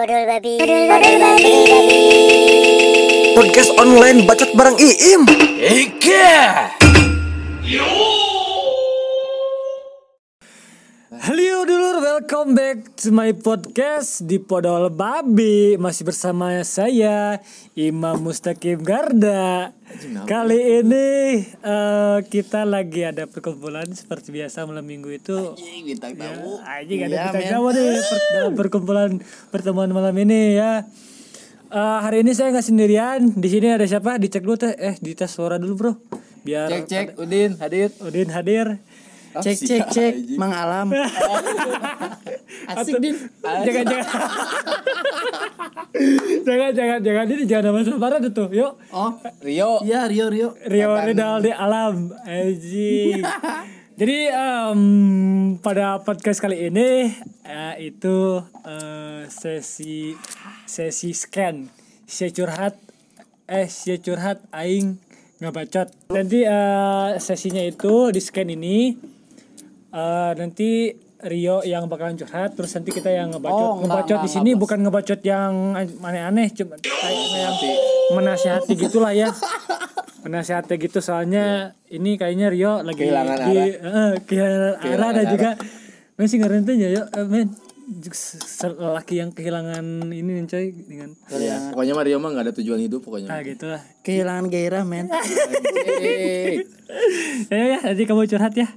Odol babi. Odol babi. Podcast online bacot bareng Iim. Halo welcome back to my podcast di Podol Babi Masih bersama saya Imam Mustaqim Garda Kali ini eh, kita lagi ada perkumpulan seperti biasa malam minggu itu bintang Ya, tamu. anjing ada kita men. tamu nih per- dalam perkumpulan pertemuan malam ini ya Eh, hari ini saya nggak sendirian. Di sini ada siapa? Dicek dulu teh. Eh, dites suara dulu bro. Biar Cek cek Udin hadir. Udin hadir. Cek cek cek. Mang Alam. Asik din. jangan jangan. Jangan jangan jangan. Ini jangan nama samaran itu yuk. Oh, Rio. Iya, Rio Rio. Rio Ridal di alam. Aji. Jadi em, pada podcast kali ini eh, itu eh, sesi sesi scan. Si curhat. Eh si curhat. Aing nggak bacot nanti eh, sesinya itu di scan ini eh, nanti Rio yang bakalan curhat terus nanti kita yang ngebacot. Oh, enggak, ngebacot enggak, di sini enggak, bukan ngebacot yang aneh-aneh cuma kayak yang menasihati gitulah ya. Menasihati gitu soalnya ini kayaknya Rio lagi Kehilangan di eh, kehilangan arah Kehilangan dan arah. juga masih ngerti ya yuk eh, men. Laki yang kehilangan ini nih coy dengan Ya, pokoknya Mario mah gak ada tujuan hidup pokoknya. ah gitu lah kehilangan gairah men. Cek. ya ya nanti kamu curhat ya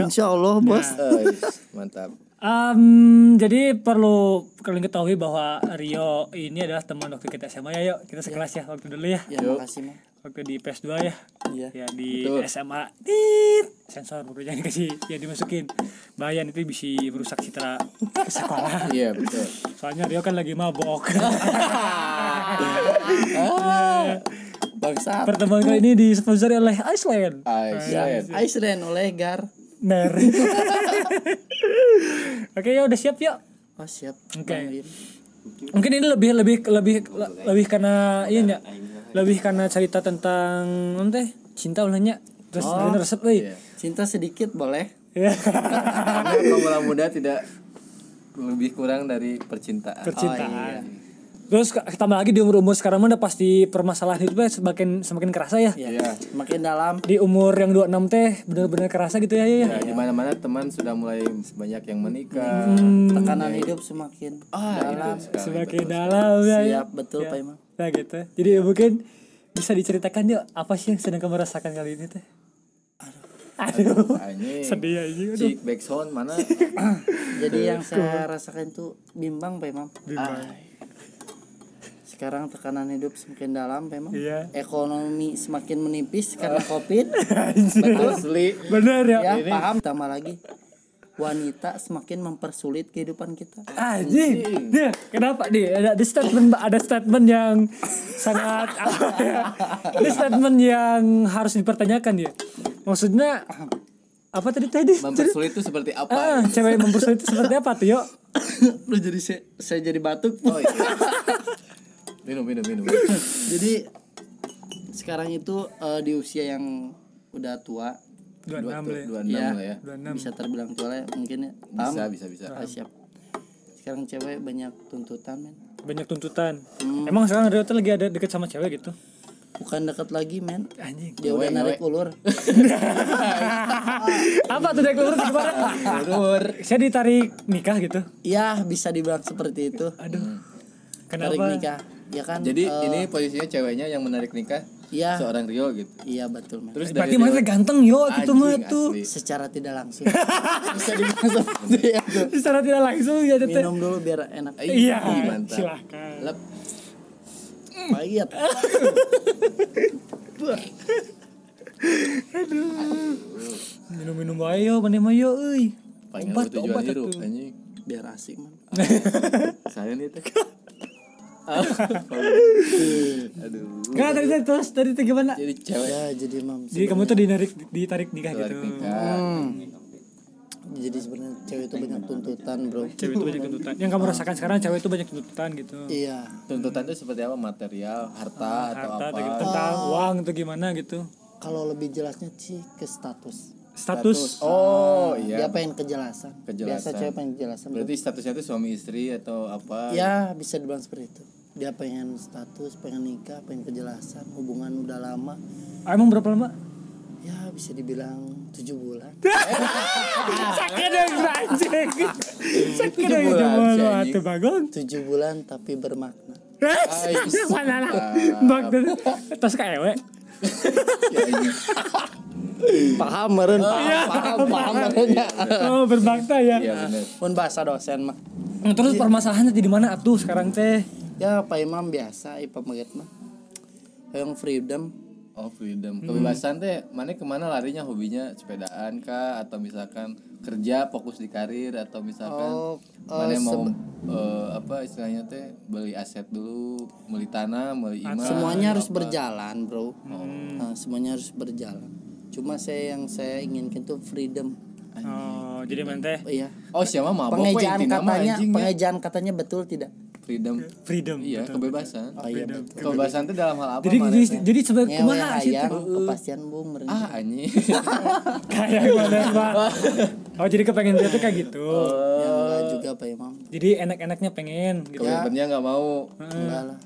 Ya. Insya Allah bos Eh, Mantap. Em, jadi perlu kalian ketahui bahwa Rio ini adalah teman waktu kita SMA ya yuk. Kita sekelas ya waktu dulu ya. Ya makasih man waktu di PS2 ya. Iya. ya di Betul. SMA tit. Sensor bro jangan dikasih ya dimasukin. Bahaya itu bisa merusak citra sekolah. Iya, betul. soalnya Rio kan lagi mabok. Bangsa pertemuan kali ini disponsori oleh Iceland. Iceland. Iceland oleh Gar Ner oke ya udah siap yuk. Oh siap. Oke. Lim. mungkin ini lebih lebih lebih lebih karena iya ya lebih karena cerita tentang nanti cinta ulahnya terus oh, resep Iya. cinta sedikit boleh. Ya Karena kaum muda tidak lebih kurang dari percintaan. percintaan terus tambah lagi di umur umur sekarang mah udah pasti permasalahan itu semakin semakin kerasa ya Iya. makin dalam di umur yang 26 teh bener-bener kerasa gitu ya ya, ya. Ya, di mana-mana teman sudah mulai banyak yang menikah. tekanan hidup semakin Ah, dalam sekali. semakin dalam ya, ya. siap betul Ya. Pak Imam nah gitu jadi mungkin bisa diceritakan yuk apa sih yang sedang kamu rasakan kali ini teh aduh Anjing. sedih aja aduh Si backsound mana? jadi yang saya rasakan itu bimbang Pak Imam Bimbang. Sekarang tekanan hidup semakin dalam Imam Iya. ekonomi semakin menipis karena covid Asli. bener ya, ya paham tambah lagi wanita semakin mempersulit kehidupan kita Anjing. Dia, kenapa nih? Ada, ada statement ada statement yang sangat apa ya? Ada statement yang harus dipertanyakan ya. Maksudnya apa tadi tadi? Mempersulit itu seperti apa? Ah, cewek mempersulit itu seperti apa tuh, yuk? lu jadi saya, saya jadi batuk Oh, iya. minum, minum, minum. jadi sekarang itu eh, di usia yang udah tua 26 Dua, lah ya. dua enam ya, lah ya. 26. bisa terbilang tua lah ya, mungkin ya paham Bisa, bisa, bisa. Ah, siap sekarang cewek banyak tuntutan men Banyak tuntutan. Emang sekarang Rio tuh lagi ada deket sama cewek gitu? bukan deket lagi men Anjing. dia udah narik ulur apa tuh dek lurus gimana? Lur. Saya ditarik nikah gitu. ya bisa dibilang seperti itu Aduh. tarik Kenapa? nikah ya kan Jadi eh, ini posisinya ceweknya yang menarik nikah iya seorang Rio gitu. iya betul men Terus Berarti mana ganteng yo gitu mah tuh. secara tidak langsung bisa dibilang seperti itu Secara tidak langsung ya teteh. minum dulu biar enak Iya, Ih, mantap. silahkan. Lep. pahit Minum-minum ayo, mana mah yo euy. Pengen Obat, obat anjing. biar asik man Saya nih teh. Aduh. Enggak tadi tadi terus tadi tadi gimana? Jadi cewek ya jadi mam Jadi kamu tuh dinarik ditarik nikah tarik gitu. nikah. jadi sebenarnya cewek itu banyak tuntutan bro Cewek itu banyak tuntutan. Yang kamu rasakan sekarang cewek itu banyak tuntutan gitu. iya Tuntutan itu seperti apa? Material, harta atau Harta apa? atau gitu, tentang uang tuh gimana gitu. kalau lebih jelasnya sih ke status status. Oh Dia iya. pengen kejelasan. Biasa Kejelasan. cewek pengen kejelasan. bro. Berarti statusnya itu suami istri atau apa? Ya bisa dibilang seperti itu. Dia pengen status, pengen nikah, pengen kejelasan, hubungan udah lama. Ah, emang berapa lama? Ya bisa dibilang tujuh bulan. Sakit dong anjing. Sakit dong bulan, atuh bagong. Tujuh bulan tapi bermakna. Mana lah. Bak terus ka Paham meren, paham, paham, paham meren ya. Oh, berbakta ya. Iya benar. Mun bahasa dosen mah. Nah, Terus permasalahannya di mana atuh sekarang teh? Ya Pak Imam biasa, Ipa Maget mah. Yang freedom. Oh freedom, kebebasan teh, mana ke mana larinya hobinya sepedaan kah atau misalkan kerja fokus di karir atau misalkan Oh, mana eh, mau eh, apa istilahnya teh beli aset dulu, beli tanah, beli imah. Semuanya harus apa. berjalan, Bro. Nah, semuanya harus berjalan. Cuma saya yang saya inginkan tuh freedom. Oh, jadi Oh, iya. Oh siapa mah Pengejaan katanya, ya. pengejaan katanya betul tidak? freedom. freedom. Iya, kebebasan. Oh iya betul. Kebebasan teh dalam hal apa Jadi jadi, jadi sebagai kumaha sih kepastian bung meren. Ah anjing. Kayak mana, Pak? Oh, jadi kepengen dia tuh kayak gitu. Ya enggak juga Pak Imam. Jadi enak-enaknya pengen gitu. Komitmennya nggak mau. Enggak lah.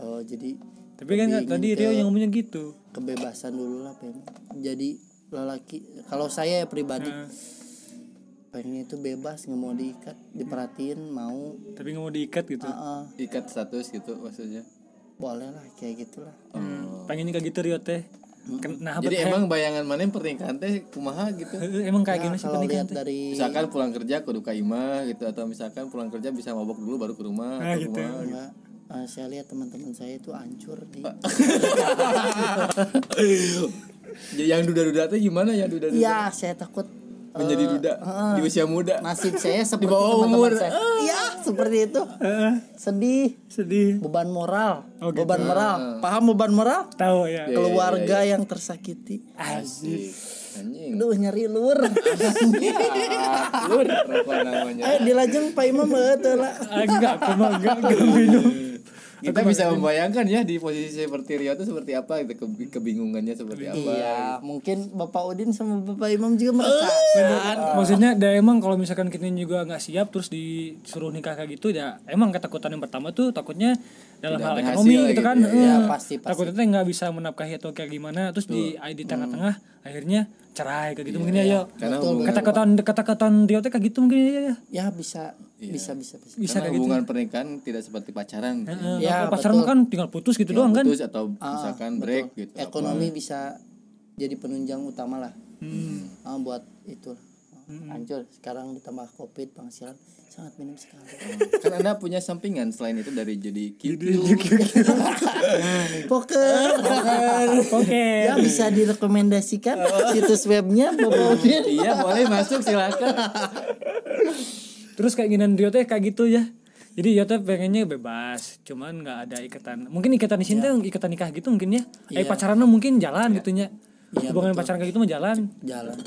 Oh jadi Tapi kan tadi Rio yang ngomongnya gitu. Kebebasan dulu lah Imam. Jadi lelaki kalau saya pribadi Nah, pengen itu bebas nggak mau diikat diperhatiin mau tapi nggak mau diikat gitu. ah ah, Ikat status gitu maksudnya. boleh lah kayak gitulah Hmm, Pengennya kayak gitu Rio teh. Nah, Jadi emang bayangan mana pernikahan teh kumaha gitu. Eh, emang kayak Ya, gimana sih kalau pernikahan lihat teh? dari Misalkan pulang kerja kudu ka imah gitu atau misalkan pulang kerja bisa mabok dulu baru ke rumah Nah, atau gitu. kumaha. enggak eh, saya lihat teman-teman saya itu hancur di Ya, yang duda-duda teh gimana yang duda-duda? ya saya takut Menjadi duda di usia muda. nasib saya seperti bawah teman-teman umur. saya ya seperti itu Heeh, sedih sedih. beban moral Oh, gitu. beban moral paham beban moral Tahu ya. Iya, keluarga yang tersakiti Asik. Anjing. aduh nyari lur Lu apa namanya? eh di lajeng Pak Imam teu lah Ah, Enggak, enggak enggak minum. Kita bisa membayangkan ya di posisi seperti Rio itu seperti apa gitu ke- kebingungannya seperti apa. iya mungkin Bapak Udin sama Bapak Imam juga merasakan Maksudnya dia emang kalau misalkan kita juga nggak siap terus disuruh nikah kayak gitu ya emang ketakutan yang pertama tuh takutnya dalam hal ekonomi gitu gitu kan. ya. Heeh. Ya, pasti, pasti. Takutnya nggak bisa menafkahi atau kayak gimana terus di di tengah-tengah akhirnya cerai kayak gitu mungkin ya ya. Karena Betul, ketakutan Rio teh kayak gitu mungkin ya ya. ya bisa bisa bisa bisa Bisa karena gitu. hubungan pernikahan tidak seperti pacaran. gitu. Heeh, Ya, kalau pacaran betul. kan tinggal putus gitu doang kan. Putus atau misalkan break gitu. ekonomi bisa jadi penunjang utama lah Hmm. ah, buat itu hancur sekarang ditambah covid penghasilan sangat minim sekali Kan Anda punya sampingan selain itu dari jadi QQ. poker Oke. ya bisa direkomendasikan situs webnya iya, boleh masuk silakan. Terus keinginan Rio teh kayak gitu ya. Jadi Rio teh pengennya bebas, cuman nggak ada ikatan. Mungkin ikatan di sini Iya. teh ikatan nikah gitu mungkin ya. Eh pacaran mah mungkin jalan gitunya. Iya, Hubungan pacaran kayak gitu mah jalan. jalan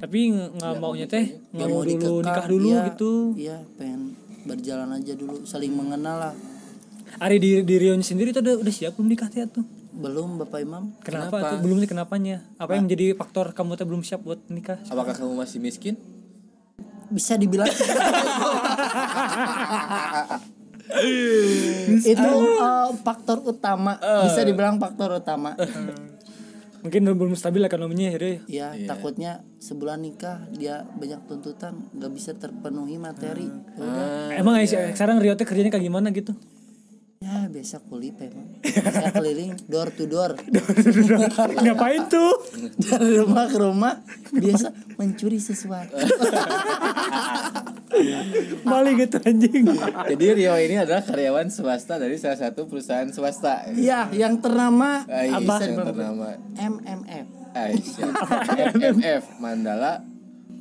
Tapi nggak maunya teh nggak mau dulu dikekang, nikah dulu iya, gitu. iya pengen berjalan aja dulu saling mengenal lah Ari di di Rio sendiri tuh udah, udah siap belum nikah teh tuh? belum Bapak Imam Kenapa, tuh? Belum sih kenapanya? Apa yang menjadi faktor kamu tuh belum siap buat nikah? Apakah kamu masih miskin? bisa dibilang itu uh, faktor utama bisa dibilang faktor utama Mungkin belum stabil ekonominya ya Rio. ya takutnya sebulan nikah dia banyak tuntutan nggak bisa terpenuhi materi Ya udah. Emang eh, sekarang Rio teh kerjanya kayak gimana gitu? Ya biasa kulip emang bisa keliling door to door Ngapain tuh? dari rumah ke rumah biasa mencuri sesuatu Maling gitu anjing. Jadi Rio ini adalah karyawan swasta dari salah satu perusahaan swasta. ya yang ternama iya, bisa yang ternama MMF. MMF Mandala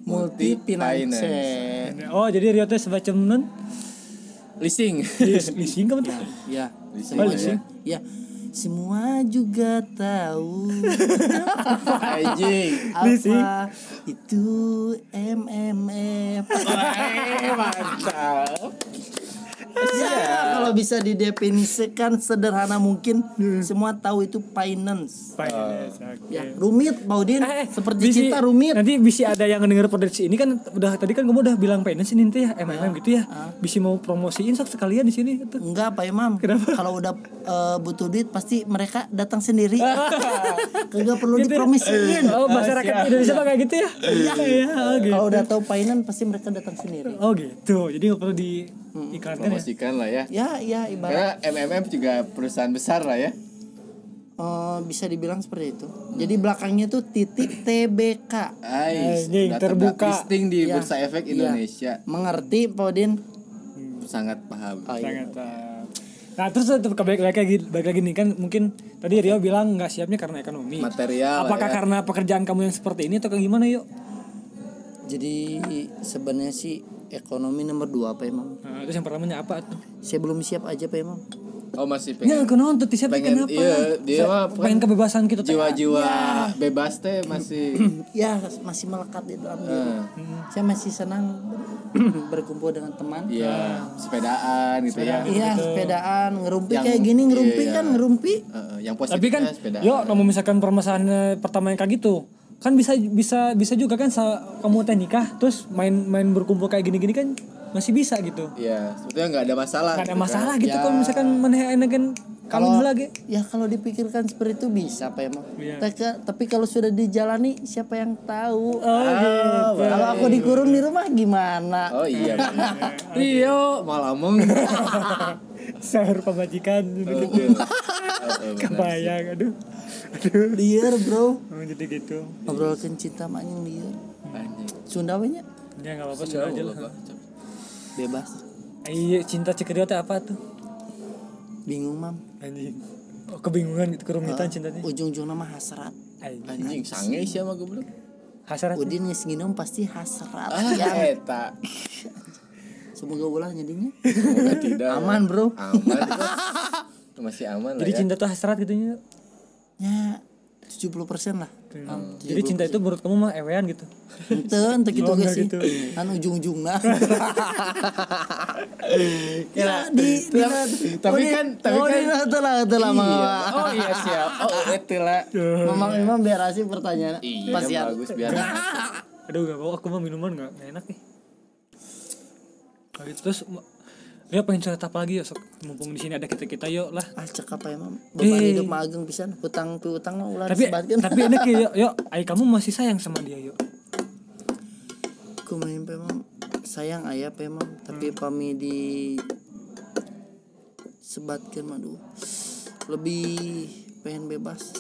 Multi Finance. Oh, jadi Rio teh semacam nun Leasing. leasing kan betul? ya Leasing Oh, ya. leasing. ya semua juga tahu Anjing. apa itu MMF Mantap. Ya kalau bisa didefinisikan sederhana mungkin, semua tahu itu finance. Finance, oke. Ya, rumit, Baudin. Eh, Seperti bisi- cinta rumit. Nanti bisa ada yang denger podcast ini kan udah tadi kan kamu udah bilang finance ini nanti ya MMM gitu ya. Bisa mau promosiin sok sekalian di sini gitu. Enggak, Pak Imam. Kalau udah eh, butuh duit pasti mereka datang sendiri. Kagak perlu dipromosiin. Oh, masyarakat Indonesia kayak gitu ya. Iya, iya, oh gitu. Kalau udah tahu finance pasti mereka datang sendiri. Oh gitu. Jadi nggak perlu diiklankan ya. promosikan lah ya Ya, ya ibarat karena MMM juga perusahaan besar lah ya eh, bisa dibilang seperti itu. Jadi belakangnya tuh titik TBK. Ais, data terbuka. listing di Ya. Bursa Efek Iya. Indonesia Mengerti, Pak Udin? sangat paham Oh, iya. Sangat. uh, Nah terus balik balik lagi balik lagi nih kan mungkin tadi Rio bilang nggak siapnya karena ekonomi. material Apakah ya. karena pekerjaan kamu yang seperti ini atau gimana yuk? Jadi sebenarnya sih ekonomi nomor dua Pak Imam. Nah, terus yang pertamanya apa tuh? Saya belum siap aja Pak Imam. oh masih Ya pengen aku nonton tuh siapa pengen kenapa? iya dia mah pengen kebebasan kita teh. jiwa-jiwa bebas teh masih Ya masih melekat di dalam diri. eh, Saya masih senang berkumpul dengan teman. iya sepedaan gitu ya Iya, sepedaan, ngerumpi Yang- kayak gini ngerumpi iya, kan ngerumpi. Eh, eh, yang Tapi positifnya kan, sepedaan yo, kalau misalkan permasalahan pertama yang kayak gitu, kan bisa bisa bisa juga kan kamu teh nikah, terus main main berkumpul kayak gini-gini kan masih bisa gitu. iya sebetulnya nggak ada masalah Gak ada gitu kan. masalah gitu Ya. kalau misalkan enak kan kalau lagi. ya kalau dipikirkan seperti itu bisa Pak Imam. Iya. Tapi- Tapi kalau sudah dijalani siapa yang tahu? Oh, gitu. Kalau aku dikurung di rumah gimana? oh iya iya malah ngomong Sahur pemajikan gitu. Kebayang aduh. Liar bro, Oh, jadi gitu. ngobrolkan cinta maknya liar. anjing Sunda we nya Ya enggak apa-apa sudah aja lah. bebas. Iya, cinta teh apa tuh? Bingung mam. Anjing. Oh, kebingungan gitu kerumitan cintanya. Ujung-ujung nama hasrat. Anjing. anjing sange sih sama goblok Hasrat. Udin geus nginum pasti hasrat. ah Ya, eta semoga ulah jadinya. Semoga tidak Aman bro. aman kok. masih aman lah Jadi ya cinta tuh hasrat gitu nya. Ya 70% lah. Am, Jadi cinta itu menurut kamu mah ewean gitu. Ente, ente gitu Oh, guys gitu. Kan ujung-ujungna. ya, di, di, tapi kan tapi oh, kan di, itu lah, itu lah, iya. Mama. oh iya siap oh itu lah Memang memang biar asik pertanyaan. iya Pasti ada. bagus biar Aduh gak mau aku mah minuman gak, gak enak nih. Nah, gitu terus dia pengen cerita apa lagi ya sok mumpung di sini ada kita kita yuk lah. Ah cek apa emang beban Eh. hidup mah ageng pisan hutang piutang mah ulah Tapi disebatkeun. tapi enak ya yuk, yuk. Ay kamu masih sayang sama dia yuk. Ku main memang sayang ayah memang tapi pami di sebatkan madu lebih pengen bebas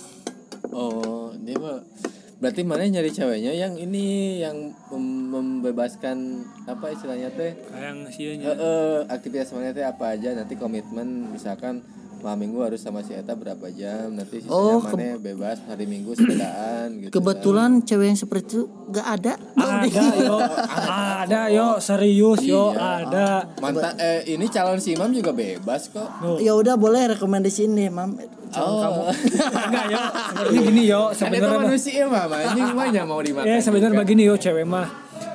oh dia mah berarti mana nyari ceweknya? Yang ini yang mem- membebaskan apa istilahnya teh? Sih Eh, eh, aktivitas mana teh apa aja? Nanti komitmen misalkan malam minggu harus sama si Eta berapa jam? Nanti sisanya Oh, mana bebas hari minggu sepedaan gitu kebetulan cewek yang seperti itu gak ada. Ada yo, ada yo. Serius yo. Ada. mantan eh ini calon si Imam juga bebas kok. Ya udah boleh rekomendasiin deh mam. Calon kamu. Enggak yo, sebenarnya gini yo, kan sebenarnya manusia mah mah nya mau dimakan Ya sebenarnya begini yo. Cewek mah.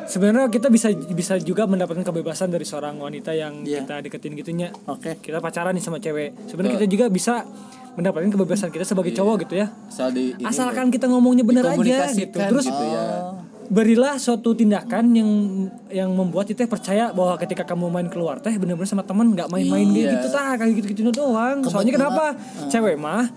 Sebenarnya kita bisa bisa juga mendapatkan kebebasan dari seorang wanita yang Iya. kita deketin gitunya. oke Kita pacaran nih sama cewek. Sebenarnya kita juga bisa mendapatkan kebebasan kita sebagai cowok gitu ya. asal di ini Asalkan kita ngomongnya bener aja gitu. dikomunikasikan Terus gitu ya berilah suatu tindakan yang yang membuat kita percaya bahwa ketika kamu main keluar teh bener-bener sama teman nggak main-main Iya. gitu tah kayak gitu-gitu doang. Soalnya kenapa? Cewek mah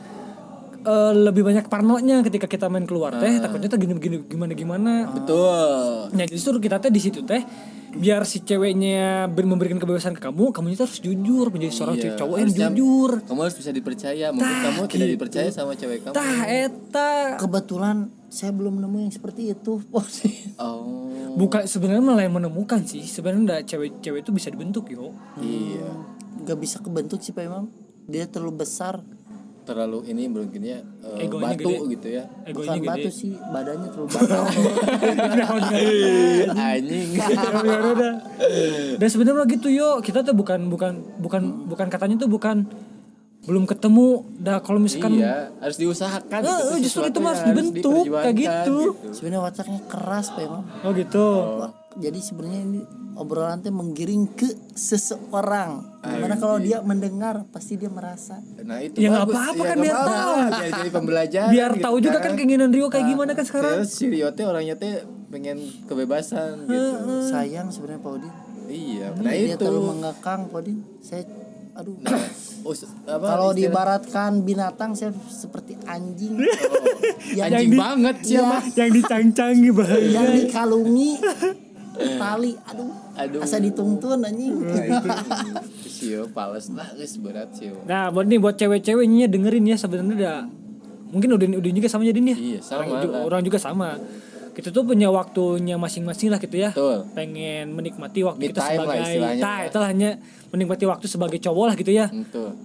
eh, lebih banyak parnonya ketika kita main keluar teh. Takutnya teh gini gini gimana gimana. Betul. Nah justru kita teh di situ teh biar si ceweknya ber- memberikan kebebasan ke kamu, kamu itu harus jujur menjadi seorang Iya, cowok yang harusnya jujur. kamu harus bisa dipercaya. Mungkin Tah, kamu tidak gitu. dipercaya sama cewek kamu. Tah eta. Kebetulan saya belum nemu yang seperti itu oh sih oh. Bukan sebenarnya malah yang menemukan sih. Sebenarnya nggak cewek-cewek itu bisa dibentuk yo. iya. Nggak bisa kebentuk sih pak imam. Dia terlalu besar terlalu ini mungkin ya eh, Egonya batu gede. gitu ya Egonya bukan batu gede. sih badannya terlalu bakal anjing Ya udah. Dan sebenarnya gitu yo, kita tuh bukan bukan bukan bukan katanya tuh bukan belum ketemu. Dah kalau misalkan iya harus diusahakan Eh, gitu, justru itu harus dibentuk, kayak diperjuangkan, gitu. sebenarnya wataknya keras pak oh gitu. Jadi sebenarnya ini obrolan teh menggiring ke seseorang. Gimana kalau dia mendengar pasti dia merasa. Nah itu Ya, nggak apa-apa Ya, kan, biar tahu. Jadi, jadi pembelajaran. biar gitu tahu juga kan keinginan Rio kayak gimana kan sekarang. Terus si Rio teh orangnya teh pengen kebebasan gitu. sayang sebenarnya Pak Odin. Iya. Nah dia itu. terlalu mengekang Pak Odin. Saya aduh. Nah, us- apa, kalau diibaratkan binatang saya seperti anjing. Yang, anjing di- banget siapa? yang dicang-cangi bahaya yang dikalungi tali aduh Aduh. asa dituntun anjing Nah, sio pales lah geus berat sio. Nah, buat nih buat cewek-ceweknya dengerin ya sebenarnya udah mungkin udah udah juga sama jadi nih. Iya, sama Orang, juga, orang juga sama. Kita tuh punya waktunya masing-masing lah gitu ya. Betul. Pengen menikmati waktu Me kita time lah sebagai nah, itu hanya menikmati waktu sebagai cowok lah gitu ya.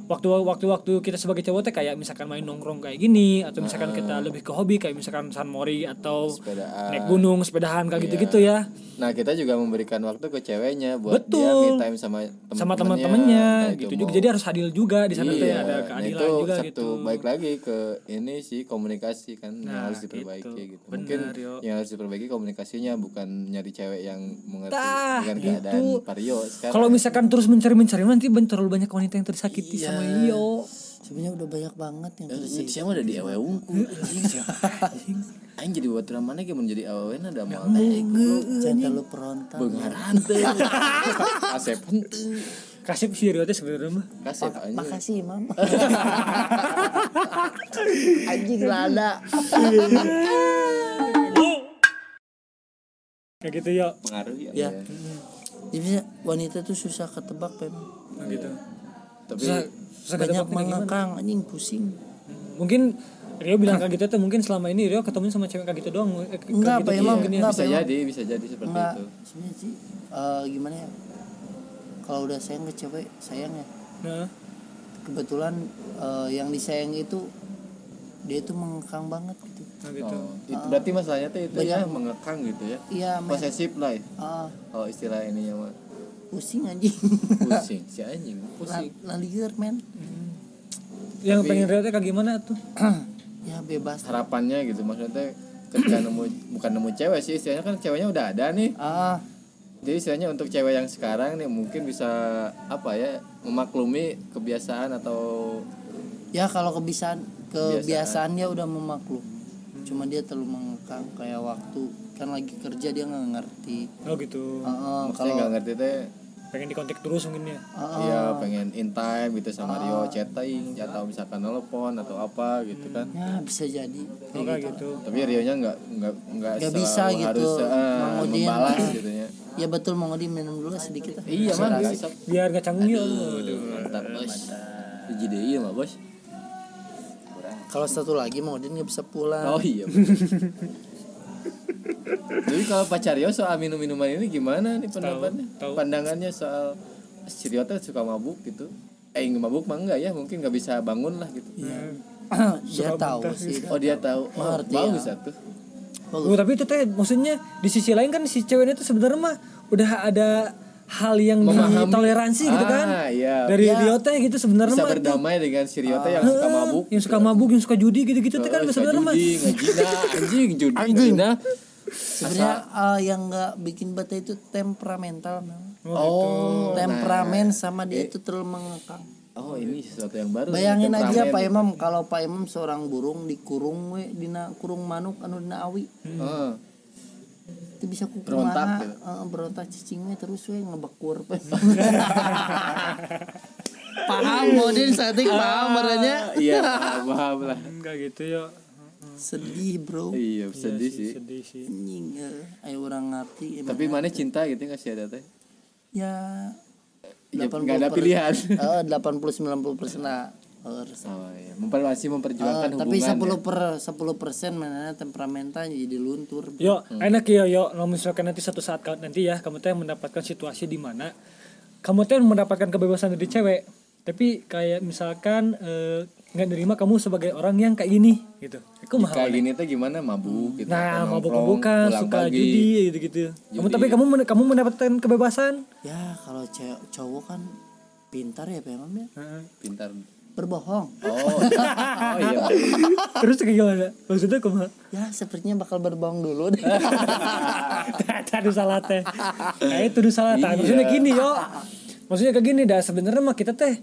Waktu waktu waktu kita sebagai cowok teh kayak misalkan main nongkrong kayak gini atau misalkan Ah. kita lebih ke hobi kayak misalkan San Mori atau Sepedaan. naik gunung, sepedahan kayak Iya. gitu-gitu ya. Nah kita juga memberikan waktu ke ceweknya buat Betul. dia me time sama temen Sama teman-temannya Nah, itu gitu juga. mau- Jadi harus adil juga di sana tuh ya Iya, ada nah keadilan itu juga satu gitu. baik lagi ke ini sih komunikasi kan Nah, harus diperbaiki gitu. gitu. Mungkin Benar, yo. Yang harus diperbaiki komunikasinya bukan nyari cewek yang mengerti Tah, dengan gitu. keadaan Vario sekarang. Kalau misalkan terus mencari-mencari nanti ben- terlalu banyak wanita yang tersakiti Iya. sama Rio. sebenarnya udah banyak banget yang Ya, tersi siapa udah di awewe ungu Aing jadi buat mana kayak menjadi awewe ada mau goblok. jangan terlalu perontak Beungar hanteu. Kasep henteu. Kasih si Rio teh sebenarnya mah. Anjing. makasih imam anjing lada Kayak gitu ya. Pengaruh ya. ya jadi wanita tuh susah ketebak memang Nah, gitu. Tapi Susah, susah banyak mengekang anjing pusing Mungkin Rio bilang kayak gitu tuh mungkin selama ini Rio ketemu sama cewek kayak gitu doang. eh, Enggak, gitu Pak, emang ya. enggak. bisa Apa emang? jadi, bisa jadi seperti enggak itu. sebenarnya sih eh, gimana ya kalau udah sayang ke cewek sayang ya Nah, kebetulan eh, yang disayangi itu dia itu mengekang banget gitu nah gitu. Oh, itu berarti masalahnya tuh itu ya mengekang gitu ya. iya Posesif lah ya. ah, Kalau istilah ini ya mah pusing anjing. Pusing. Si anjing pusing. laliger men. Yang pengen teh kayak gimana tuh? ya bebas. Harapannya gitu maksudnya teh ketika nemu bukan nemu cewek sih istilahnya kan ceweknya udah ada nih. ah. Jadi istilahnya untuk cewek yang sekarang nih mungkin bisa apa ya memaklumi kebiasaan atau ya kalau kebiasaan kebiasaan. dia udah memaklum cuma dia terlalu mengekang kayak waktu kan lagi kerja dia nggak ngerti Oh gitu. Maksudnya kalau nggak ngerti teh Pengen dikontak terus mungkin ya. Iya pengen in time gitu sama Rio chatting atau misalkan telepon atau apa gitu kan. ya bisa jadi Oh, kayak kayak gitu gitu. Tapi Rio nya nggak nggak nggak bisa gitu, harus Udin. membalas gitu ya. ya betul mau ngedi minum dulu sedikit. Iya mah. Biar gak canggung ya. Aduh. Mantap bos. Jadi iya mah bos. Kalau satu lagi mau dia nggak bisa pulang Oh iya. Jadi kalau pacar Rio soal minum-minuman ini gimana nih pendapatnya? tahu. Pandangannya soal tuh suka mabuk gitu. Eh nggak mabuk mah enggak ya, mungkin nggak bisa bangun lah gitu. dia tahu sih Oh dia tahu. Oh, bagus ya. atuh. Bagus. Oh, tapi itu teh maksudnya di sisi lain kan si ceweknya tuh sebenarnya mah udah ada hal yang Memahami. ditoleransi gitu kan. Ah, iya. Dari Ya. Rio teh gitu sebenarnya Bisa mah berdamai dengan si Rio teh yang suka mabuk. yang suka mabuk, yang suka judi gitu-gitu tuh kan Eh, sebenarnya mah. anjing, judi, ngajina. sebenarnya eh, yang nggak bikin bete itu temperamental memang. Oh, temperamen sama dia itu terlalu mengekang oh ini sesuatu yang baru. bayangin aja. Pak Imam kalau Pak Imam seorang burung dikurung we dina kurung manuk anu dina awi Heeh. Itu bisa kuku Berontak gitu. eh, berontak cicing we terus we ngebekur paham modin saat ini paham merenya Iya, paham, paham lah. Enggak gitu ya. sedih bro Iya, sedih sih. Sedih sih. eh, ayo orang ngerti. Tapi mana cinta gitu nggak sih ada teh? ya Ya, 80 nggak ada pilihan. eh, 80 90 persen lah harus. Oh, iya. Memper masih memperjuangkan Eh, tapi hubungan. 10 per 10 persen mana temperamental jadi luntur Yo, enak ya yo. Kalau misalkan nanti satu saat nanti ya kamu teh mendapatkan situasi di mana kamu teh mendapatkan kebebasan dari cewek, tapi kayak misalkan eh, nggak nerima kamu sebagai orang yang kayak gini gitu. Aku mahal. Kayak gini tuh gimana mabuk gitu. Nah, atau mabuk nongkrong, mabukan, pulang suka pagi. judi gitu-gitu. Kamu tapi kamu men- kamu mendapatkan kebebasan. ya kalau cowok kan pintar ya Imam ya Pintar. Berbohong Oh, oh iya. Terus kayak gimana? Maksudnya kumaha? ya sepertinya bakal berbohong dulu deh Tadi salah teh. Nah, itu tuh salah teh. Maksudnya gini yo. Maksudnya kayak gini dah sebenarnya mah kita teh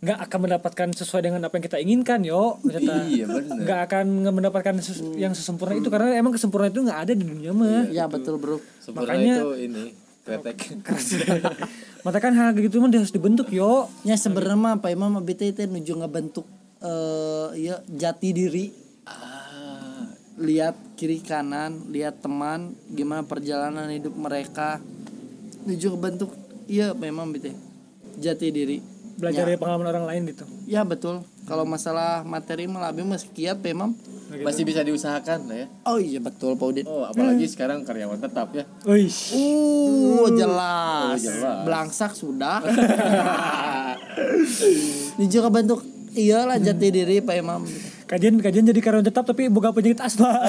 nggak akan mendapatkan sesuai dengan apa yang kita inginkan yo Iya, nggak akan nggak mendapatkan sesu- yang sesempurna itu karena emang kesempurnaan itu nggak ada di dunia mah ya betul bro Sempurna Makanya- itu ini kretek. maka kan hal gitu mah harus dibentuk yo. Ya sebenarnya mah apa imam abis itu nuju ngebentuk eh ya jati diri. Ah, lihat kiri kanan lihat teman gimana perjalanan hidup mereka. Nuju ngebentuk iya memang gitu jati diri. Belajar dari pengalaman orang lain gitu. Ya betul. Kalau masalah materi mah lebih kiat memang masih bisa diusahakan lah ya. oh iya betul Pak Udin Oh, apalagi sekarang karyawan tetap ya. Wih, Uh, jelas. Oh, jelas. Belangsak sudah. Ini juga bentuk iyalah jati diri Pak Imam. kajian kajian jadi karyawan tetap tapi buka penyakit asma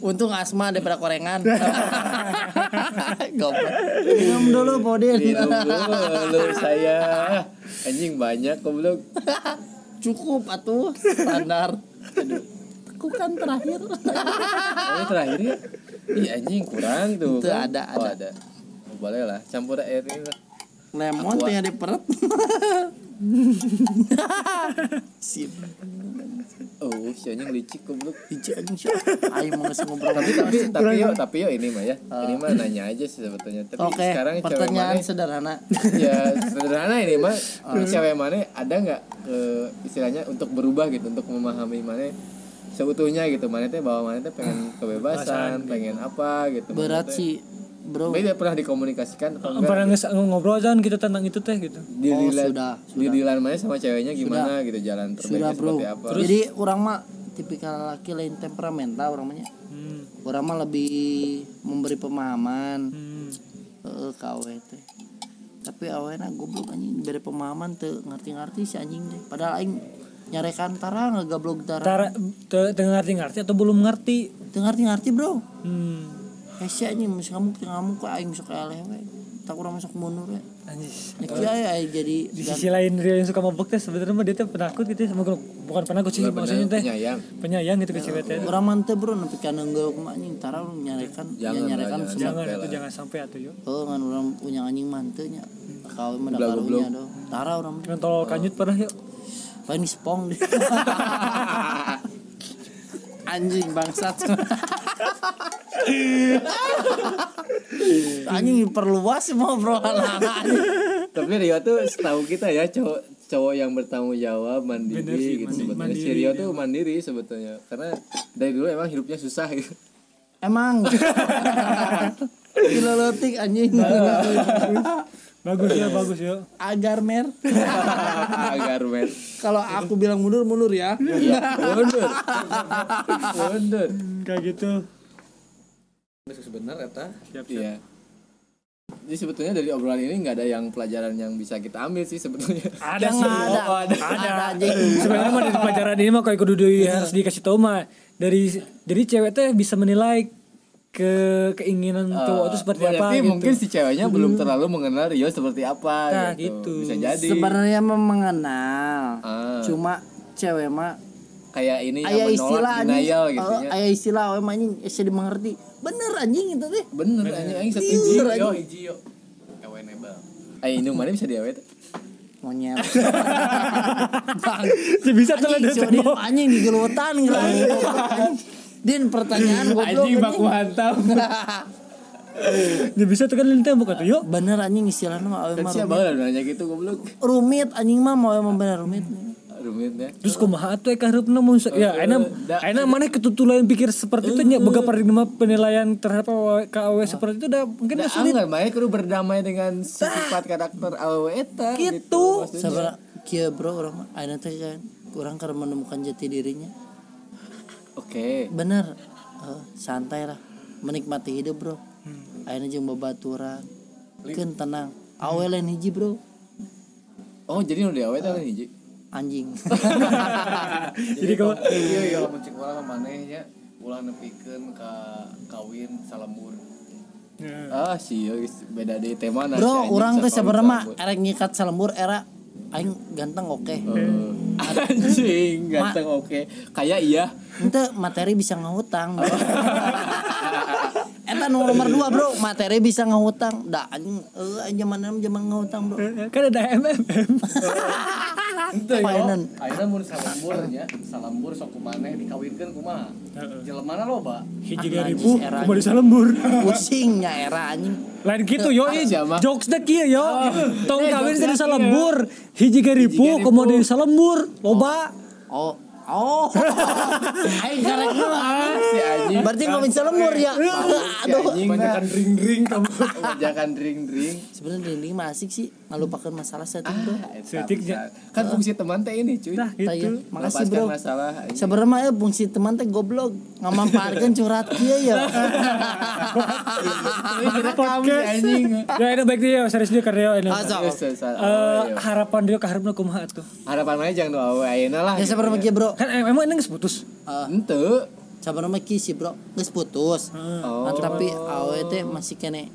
Untung asma daripada korengan. Goblok. Minum dulu Pak Udin. Minum dulu saya. Anjing banyak goblok. Cukup atuh standar. Tekukan terakhir. Oh, terakhir ya. Ih anjing kurang tuh. Itu kan? ada, Oh, ada. ada. Oh, boleh lah, campur air ini lah. Lemon tinggal di perut. Sip. Oh, si anjing licik goblok. Hiji anjing sih. Aing mau ngasih ngobrol. tapi tapi tapi yo tapi yo ini mah ya. Ini mah nanya aja sih sebetulnya. Tapi Oke, sekarang cewek pertanyaan mana? sederhana. ya sederhana ini mah. Cewek mana? Ada nggak eh, istilahnya untuk berubah gitu untuk memahami mana? Seutuhnya gitu mana teh bahwa mana teh pengen kebebasan pengen apa gitu Berat sih, Bro. Tapi tidak pernah dikomunikasikan atau enggak pernah nges- ngobrol kan kita tentang itu teh gitu di Oh, dilan sudah, di dilan mana sama ceweknya gimana gitu jalan terbaiknya Sudah bro. seperti apa Jadi orang mah tipikal laki lain temperamental orang mah hmm. Orang mah lebih memberi pemahaman Hmm. eh ke awe teh. Tapi awena goblok anjing beri pemahaman teu ngerti-ngerti si anjing teh. Padahal aing nyarekan tara ngagablok tara. Tara, ngerti-ngerti atau belum ngerti ngerti-ngerti bro. hmm. Si anjing mesti kamu teu ngamuk kok aing sok eleh we. Tak kurang masuk mundur ya. Anjis. Nek kieu aya jadi di sisi lain dia yang suka mabuk teh sebenarnya mah dia teh penakut gitu sama bukan penakut sih maksudnya teh penyayang penyayang gitu ke cewek teh orang mantep bro nepi ka neunggel kumaha anjing tara urang nyarekan ya Jangan nyarekan jangan. semua jangan Sampai itu jangan sampai atuh yo Oh, ngan orang punya anjing mantenya. Kawin mah Goblok, karunya do. Tara orang dengan tol kanjut pernah yuk paling spong deh. anjing bangsat. anjing perluas mau bro tapi Rio tuh setahu kita ya cowok cowok yang bertanggung jawab mandiri Bener sih, gitu mandi- sebetulnya. Si mandiri, Rio tuh mandiri sebetulnya. Karena dari dulu emang hidupnya susah gitu. Emang. Kilolotik anjing. bagus ya bagus ya. Agar mer. agar men Kalau aku bilang mundur mundur ya. iya. Mundur. Mundur. Kayak gitu. Sebenarnya eta. Siap siap. Iya jadi sebetulnya dari obrolan ini nggak ada yang pelajaran yang bisa kita ambil sih sebetulnya. Ada sih. ada. Oh, ada. Ada, anjing. sebenarnya mah dari pelajaran ini mah kayak kudu di- harus dikasih tahu mah dari jadi cewek teh bisa menilai ke keinginan cowok itu seperti apa gitu mungkin si ceweknya belum terlalu mengenal Rio seperti apa Nah, gitu. gitu. bisa jadi Sebenarnya mengenal. Ah. Cuma cewek mah kayak ini aya yang istilah menolak anjing. denial gitu Oh, ya aya istilah we mah anjing bisa dimengerti. Bener anjing itu teh. bener anjing aing satu Bener, hiji yo anjing. hiji yo ewenable aing ini mana bisa diawet Monyet. Bang. Ya bisa tuh Anjing, anjing digelutan gelang. Din pertanyaan goblok anjing. hantam ya bisa tuh kan lintang bukan tuh yuk Bener anjing istilahnya mah awe kan mah siapa rumit. lah nanya gitu goblok rumit anjing mah mau emang bener rumit. rumitnya terus kumaha tuh ka hareup namun ya enak da- enak mana ketutulan pikir seperti itu nya boga paradigma penilaian terhadap awe- ka awe seperti itu udah mungkin Nah, udah sulit enggak baik kudu berdamai dengan sifat karakter awewe eta Gitu. maksudnya. Sabar kieu bro orang ayeuna teh kan kurang karena menemukan jati dirinya. Oke. Bener. Eh, santai lah. Menikmati hidup, Bro. Ayeuna jeung babaturan. Keun tenang. Awe lain hiji, Bro. Oh, jadi nu diawet kan hiji. Anjing. jadi kalau Iya, iya lamun cek urang mah manehnya ulah nepikeun ka kawin salembur. Ah, sih beda di tema nah, Bro, anjing orang tuh sebenarnya erek nyikat salembur era aing ganteng oke Oh. anjing ganteng oke kayak iya ente materi bisa ngahutang bro. Eta nomor dua bro. Materi bisa ngahutang dah anjing. Eh zaman zaman ngahutang bro. Kan ada MMM Painan. yo. Ayeuna mun salambur nya salambur sok kumaneh dikawinkeun kumaha? Jelemana loba. Hiji Ah, ribu najis era. kembali salembur pusingnya era anjing. Lain gitu yo jokes dek kieu yo. Tong eh, kawin dek salembur hiji ribu kemudian salembur loba. Oh oh. Aing karek lu ah. si anjing. Berarti ngomongin selembur ya? Aduh. Anjing banyakan ring ring kamu banyakan ring ring sebenarnya dinding mah asik sih ngalupakeun masalah setting bro. Setiknya. kan fungsi teman teh ini cuy. Nah Tah, ya. gitu makasih bro. masalah anjing. sebenarnya mah ya fungsi teman teh goblok. Ngamamparkeun curhat kieu ya. Direkam si anjing. Ya ini baik dia serius dia karya ini. Terus, terus, Eh, oh, iya. harapan dia ke harapna kumaha tuh. Harapan mana jangan doa ayeuna lah ya sebenarnya kieu bro. Kan em- emang ini geus putus Ente. sebenarnya kieu sih bro. Geus putus Oh. Nah, tapi awe teh masih kene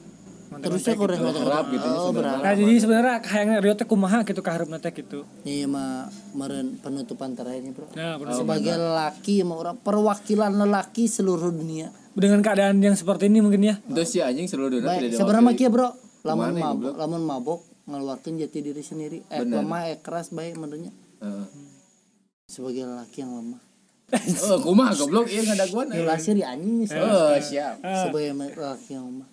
terusnya kurang berharap gitu ya oh, sebenarnya. berharap nah jadi sebenarnya hayang Rio teh kumaha gitu ke harapna teh gitu Iya mah meren penutupan terakhir nih bro. Nah, bener. Sebagai lelaki sama orang perwakilan lelaki seluruh dunia. dengan keadaan yang seperti ini mungkin ya Terus si anjing seluruh dunia Baik, sebenarnya mah kieu bro. Lamun mabok, lamun mabok ngeluarkan jati diri sendiri. Eh Bener. lemah, eh keras baik menurutnya. Heeh. Sebagai lelaki yang lemah. Oh, kumaha goblok ieu ngadaguan. Nulasi di anjing nih. Oh, siap. Sebagai lelaki yang lemah.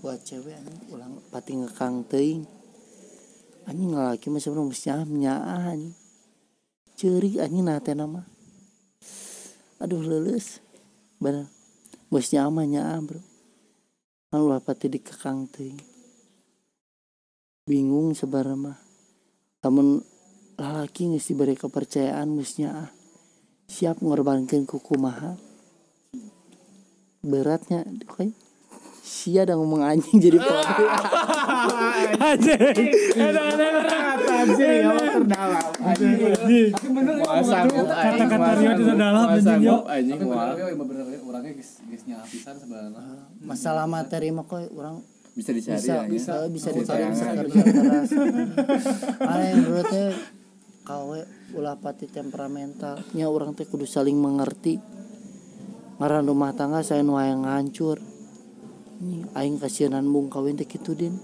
Buat cewek anjing ulang pati ngekang teuing. Anjing lelaki mah sebenarnya mesti. Ceurik anjing nah teh nama. Aduh lulus. Bener. Bos nyaah nyaah bro. Kan ulah pati dikekang teuing. Bingung sebenarnya mah. Namun lelaki geus diberi kepercayaan geus nyaah. Siap ngorbankeun ku kumaha. Beratnya oke. Sia ada ngomong anjing jadi problem. anjing ada ada Anjing, ya terdalam. Masa kata-kata Rio itu dalam anjing yo anjing wah. orangnya guys guysnya habisan sebenarnya Masalah materi mah kok orang Bisa dicari bisa ya. bisa ya. bisa dicari bisa kerja keras ada yang teh kawe ulah pati temperamental nya orang teh kudu saling mengerti ngaran rumah tangga saya nu yang hancur aing kasihanan bung kawin teh kitu din.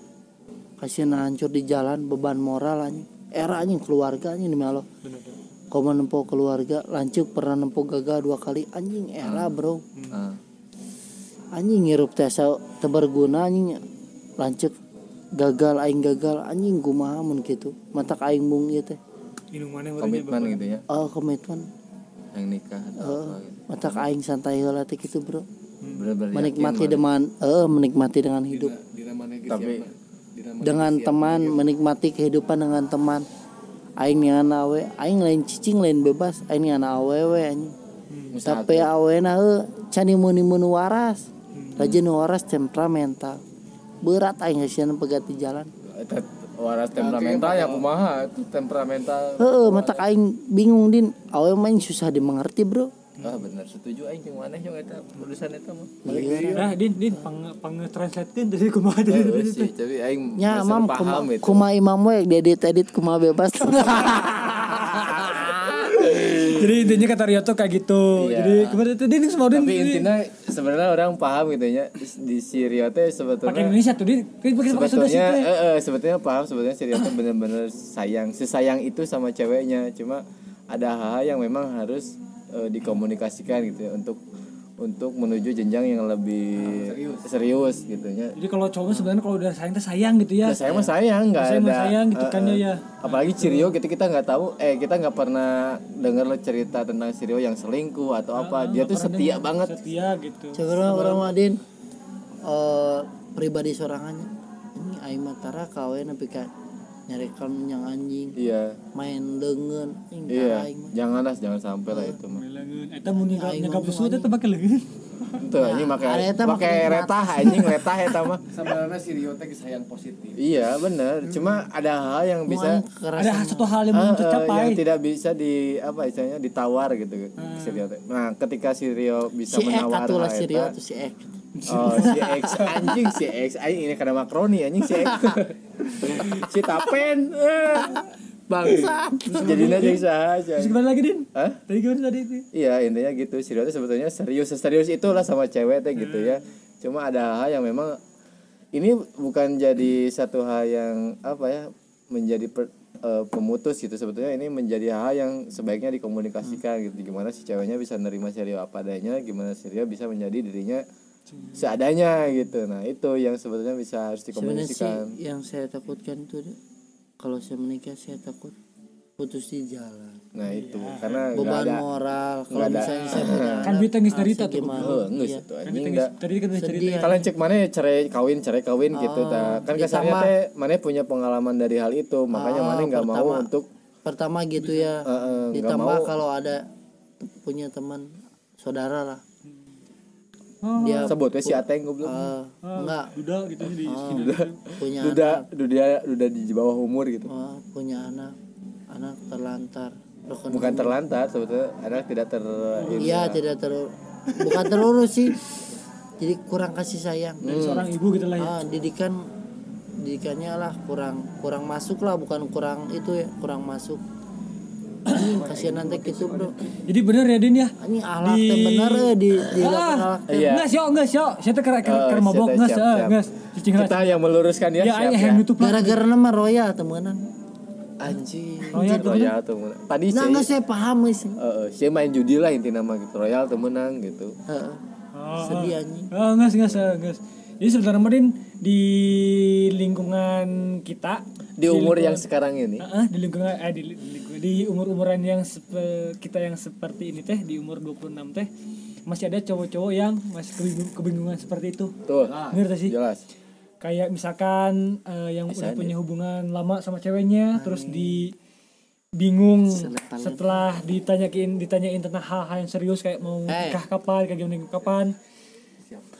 Kasihan hancur di jalan beban moral anjing. Era anjing keluarga anjing di malo kau menempuh keluarga lancuk pernah nempuh gagal dua kali anjing era bro. Ah. anjing ngirup teh sa teu berguna anjing lancek gagal aing gagal anjing kumaha mun kitu. Matak aing mung ieu teh. Komitmen gitu ya. oh komitmen. Yang nikah atau Heeh. apa gitu. matak aing santai heula teh kitu bro Bener-bener menikmati yakin, dengan eh menikmati dengan hidup. di namanya guys Tapi- siapa? di namanya dengan teman menikmati kehidupan dengan teman. Aing nian awe aing lain cicing lain bebas. Aing nian awewe anjing. Usaha tapi awena heuh can mun waras. Rajin waras temperamental. Berat aing kasihan pegati jalan. Waras temperamental ya kumaha itu temperamental. Heeh, mata aing bingung din. Awe main susah dimengerti, Bro. Ah bener. Setuju aing jeung maneh yang eta urusan eta mah. Nah din din pang pang translatekeun dari kumaha dari sih tapi aing Nya mam paham kuma, itu. kuma imam we edit edit kuma bebas. jadi intinya kata Rio tuh kayak gitu. Iya. jadi kemarin itu din? Semua din tapi intinya sebenarnya orang paham gitu ya. Di Syria teh pakai sebetulnya Indonesia tuh din. Pakai pakai Sunda sebetulnya sih eh, eh, sebetulnya paham sebetulnya Syria teh bener-bener sayang sesayang itu sama ceweknya. Cuma ada hal-hal yang memang harus eh, dikomunikasikan gitu ya untuk untuk menuju jenjang yang lebih serius, gitu ya. Jadi kalau cowok sebenarnya kalau udah sayang tuh sayang gitu ya. Nah, saya mah sayang nggak Saya ada mah sayang gitu eh, kan eh, ya. apalagi Cirio gitu kita nggak tahu eh kita nggak pernah dengar cerita tentang Cirio yang selingkuh atau apa. dia tuh setia banget. Setia gitu. Coba orang Wadin eh pribadi sorangannya. Ini aing mah tara kawe nepi ka nyarekan yang anjing, iya main leungeun aing iya mah. janganlah jangan sampai lah itu mah Bilangeun, eta mun ngomong susu eta pakai leungeun. Tuh anjing pakai pakai retah anjing retah eta mah. sebenarnya si Rio teh sayang positif Iya bener. Cuma ada hal yang Mau bisa Ada satu hal yang belum eh, tercapai. yang tidak bisa di apa istilahnya ditawar gitu si Rio teh. Nah, ketika si Rio bisa si Ek menawar atuh lah si Rio tuh si Ek. Oh, si X. Anjing si X. Anjing ini karena makroni anjing si X. si Tapen. eh. Jadinya jeung saha aja Terus gimana lagi din? Hah? tadi gimana tadi? Itu Iya intinya gitu. Teh sebetulnya serius serius itulah sama cewek teh gitu ya. Cuma ada hal yang memang ini bukan jadi satu hal yang apa ya menjadi per- eh, pemutus gitu. Sebetulnya ini menjadi hal yang sebaiknya dikomunikasikan gitu. Gimana si ceweknya bisa nerima si Rio apa adanya gimana si Rio bisa menjadi dirinya seadanya gitu nah itu yang sebetulnya bisa harus Sebenarnya sih dikomunikasikan yang saya takutkan itu kalau saya menikah saya takut putus di jalan. nah itu karena nggak Beban ada moral kalau nggak ada. misalnya saya punya kan anak, duit tangis cerita tuh gimana? oh enggak Iya. itu kan anjing tadi enggak tadi kan cerita kalian cek mana cerai kawin cerai kawin gitu Ah, ta kan kesannya teh mana punya pengalaman dari hal itu makanya Ah, mana nggak mau untuk Pertama gitu ya. nggak Ditambah kalau ada punya teman saudara lah. Dia sebut we si Ateng goblok eh, enggak duda gitu di punya duda anak, duda duda di bawah umur gitu. Eh, punya anak, anak terlantar. bukan terlantar sebetulnya anak tidak ter Iya. tidak ter bukan terurus sih. Jadi kurang kasih sayang. dari seorang ibu gitu lah ya. Ah, didikan didikannya lah kurang kurang masuk lah bukan kurang itu ya kurang masuk kasihan nanti gitu bro. Jadi bener ya din ya? Anjing alat teh bener eh di di ah Iya. enggak sih enggak sih saya tuh kira kira Oh, mabok enggak siap, sih cicing kita yang meluruskan ya ya siap ya. yang gara-gara nama royal temenan. Anjing. Royal royal tuh menang. tadi nah sih nggak saya paham sih eh, eh, sih main judi lah inti nama gitu. Royal tuh menang gitu. Heeh. Oh, sedih anjing oh, enggak sih enggak sih enggak sih. jadi sebenarnya Din di lingkungan kita di umur yang sekarang ini? Ah, di lingkungan eh di, di, lingkungan- di umur-umuran yang sepe- kita yang seperti ini teh di umur 26 teh masih ada cowok-cowok yang masih kebingung- kebingungan seperti itu. tuh Bener gak sih? jelas Kayak misalkan eh, yang udah punya hubungan lama sama ceweknya terus di bingung setelah ditanyain ditanyain tentang hal-hal yang serius kayak mau Eh. nikah kapan kayak gimana kapan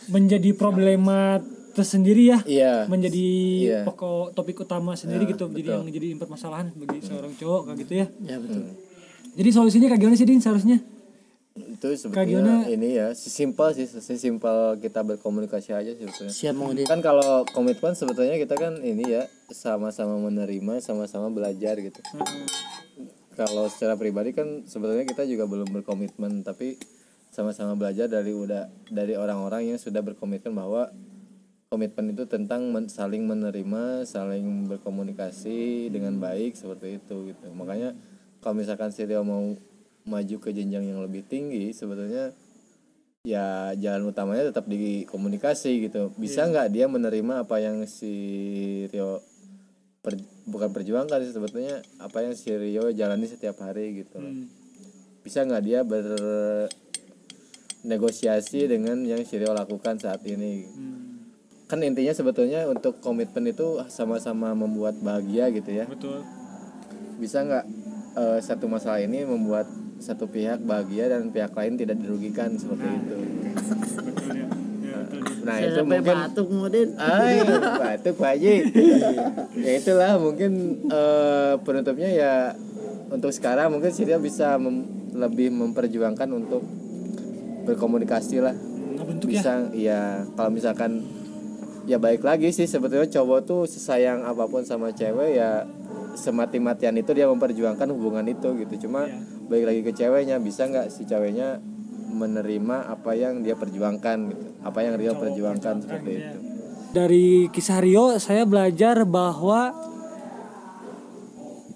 menjadi problema tersendiri ya. Iya. Menjadi Iya. pokok topik utama sendiri gitu. Jadi yang jadi permasalahan bagi seorang cowok kayak gitu ya. Ya betul. Jadi solusinya kayak gimana sih din seharusnya? Itu sebetulnya ini ya sesimpel sih sesimpel kita berkomunikasi aja sih sebetulnya siap mau kan kalau komitmen sebetulnya kita kan ini ya sama-sama menerima sama-sama belajar gitu. Kalau secara pribadi kan sebetulnya kita juga belum berkomitmen tapi sama-sama belajar dari udah dari orang-orang yang sudah berkomitmen bahwa komitmen itu tentang men- saling menerima saling berkomunikasi dengan baik seperti itu gitu. Makanya kalau misalkan si Rio mau maju ke jenjang yang lebih tinggi sebetulnya ya jalan utamanya tetap di komunikasi gitu. Bisa nggak dia menerima apa yang si Rio per- bukan perjuangkan sih sebetulnya apa yang si Rio jalani setiap hari gitu. Loh. bisa nggak dia bernegosiasi dengan yang si Rio lakukan saat ini kan intinya sebetulnya untuk komitmen itu sama-sama membuat bahagia gitu ya. Betul. Bisa nggak eh, satu masalah ini membuat satu pihak bahagia dan pihak lain tidak dirugikan seperti itu? Betul ya, ya betul ya. nah saya itu mungkin batuk modin Ay, batuk Pak Haji. ya itulah mungkin eh, penutupnya ya untuk sekarang mungkin Syria bisa mem- lebih memperjuangkan untuk berkomunikasi lah. Ngebentuk ya. Bisa ya kalau misalkan ya baik lagi sih sebetulnya cowok tuh sesayang apa pun sama cewek ya semati-matian itu dia memperjuangkan hubungan itu gitu. Cuma Iya. baik lagi ke ceweknya bisa nggak si ceweknya menerima apa yang dia perjuangkan gitu. Apa yang dia perjuangkan seperti ya. itu. dari kisah Rio saya belajar bahwa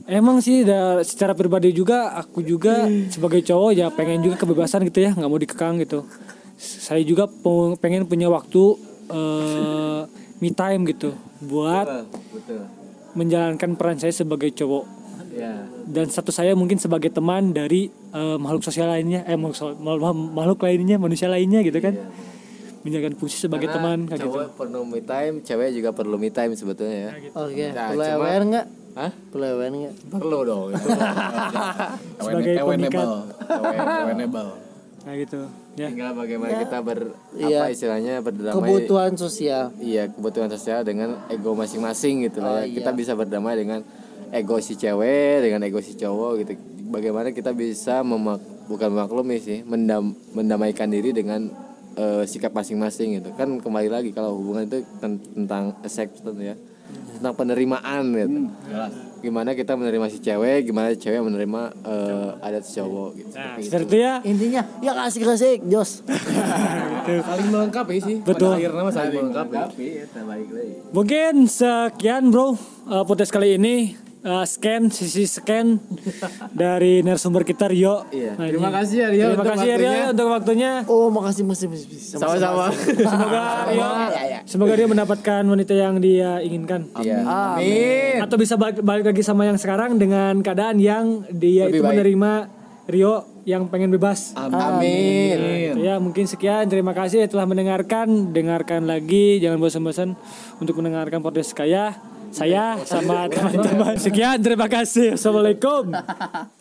emang sih da- secara pribadi juga aku juga sebagai cowok ya pengen juga kebebasan gitu ya nggak mau dikekang gitu saya juga pe- pengen punya waktu eh, me time gitu buat betul menjalankan peran saya sebagai cowok. Ya. Dan satu saya mungkin sebagai teman dari eh, makhluk sosial lainnya eh makhluk, makhluk makhluk lainnya manusia lainnya gitu kan. Menjalankan fungsi sebagai teman kayak gitu. cowok perlu me time cewek juga perlu me time sebetulnya ya. Oke Nah, perlu aware nggak? Hah? perlu aware nggak? Perlu dong itu. Sebagai pemikat. Kayak gitu. Ya. Tinggal bagaimana kita ber Iya. apa istilahnya berdamai. Kebutuhan sosial. Iya kebutuhan sosial dengan ego masing-masing gitu lah Oh, ya. kita bisa berdamai dengan ego si cewek dengan ego si cowok gitu. Bagaimana kita bisa memak bukan memaklumi sih mendam mendamaikan diri dengan eh, sikap masing-masing gitu. Kan kembali lagi kalau hubungan itu ten- tentang acceptance ya. Tentang penerimaan gitu gimana kita menerima si cewek gimana cewek menerima eh, adat si cowok gitu. Nah, Seperti itu. ya. intinya ya kasih kasih jos. Saling melengkapi sih. Betul. pada akhirnya saling melengkapi. Mungkin sekian bro uh, podcast kali ini Uh, scan sisi scan dari narasumber kita Rio. Iya. Nah, Terima kasih ya, Rio, Terima kasih ya Rio untuk waktunya. oh makasih masih masih sama-sama. Semoga Rio, semoga dia mendapatkan wanita yang dia inginkan. Iya. amin. Atau bisa balik, balik lagi sama yang sekarang dengan keadaan yang dia Lebih itu baik. menerima Rio yang pengen bebas. amin. Gitu Ya mungkin sekian. Terima kasih telah mendengarkan. Dengarkan lagi. Jangan bosan-bosan untuk mendengarkan podcast saya saya sama teman-teman. Sekian terima kasih. Assalamualaikum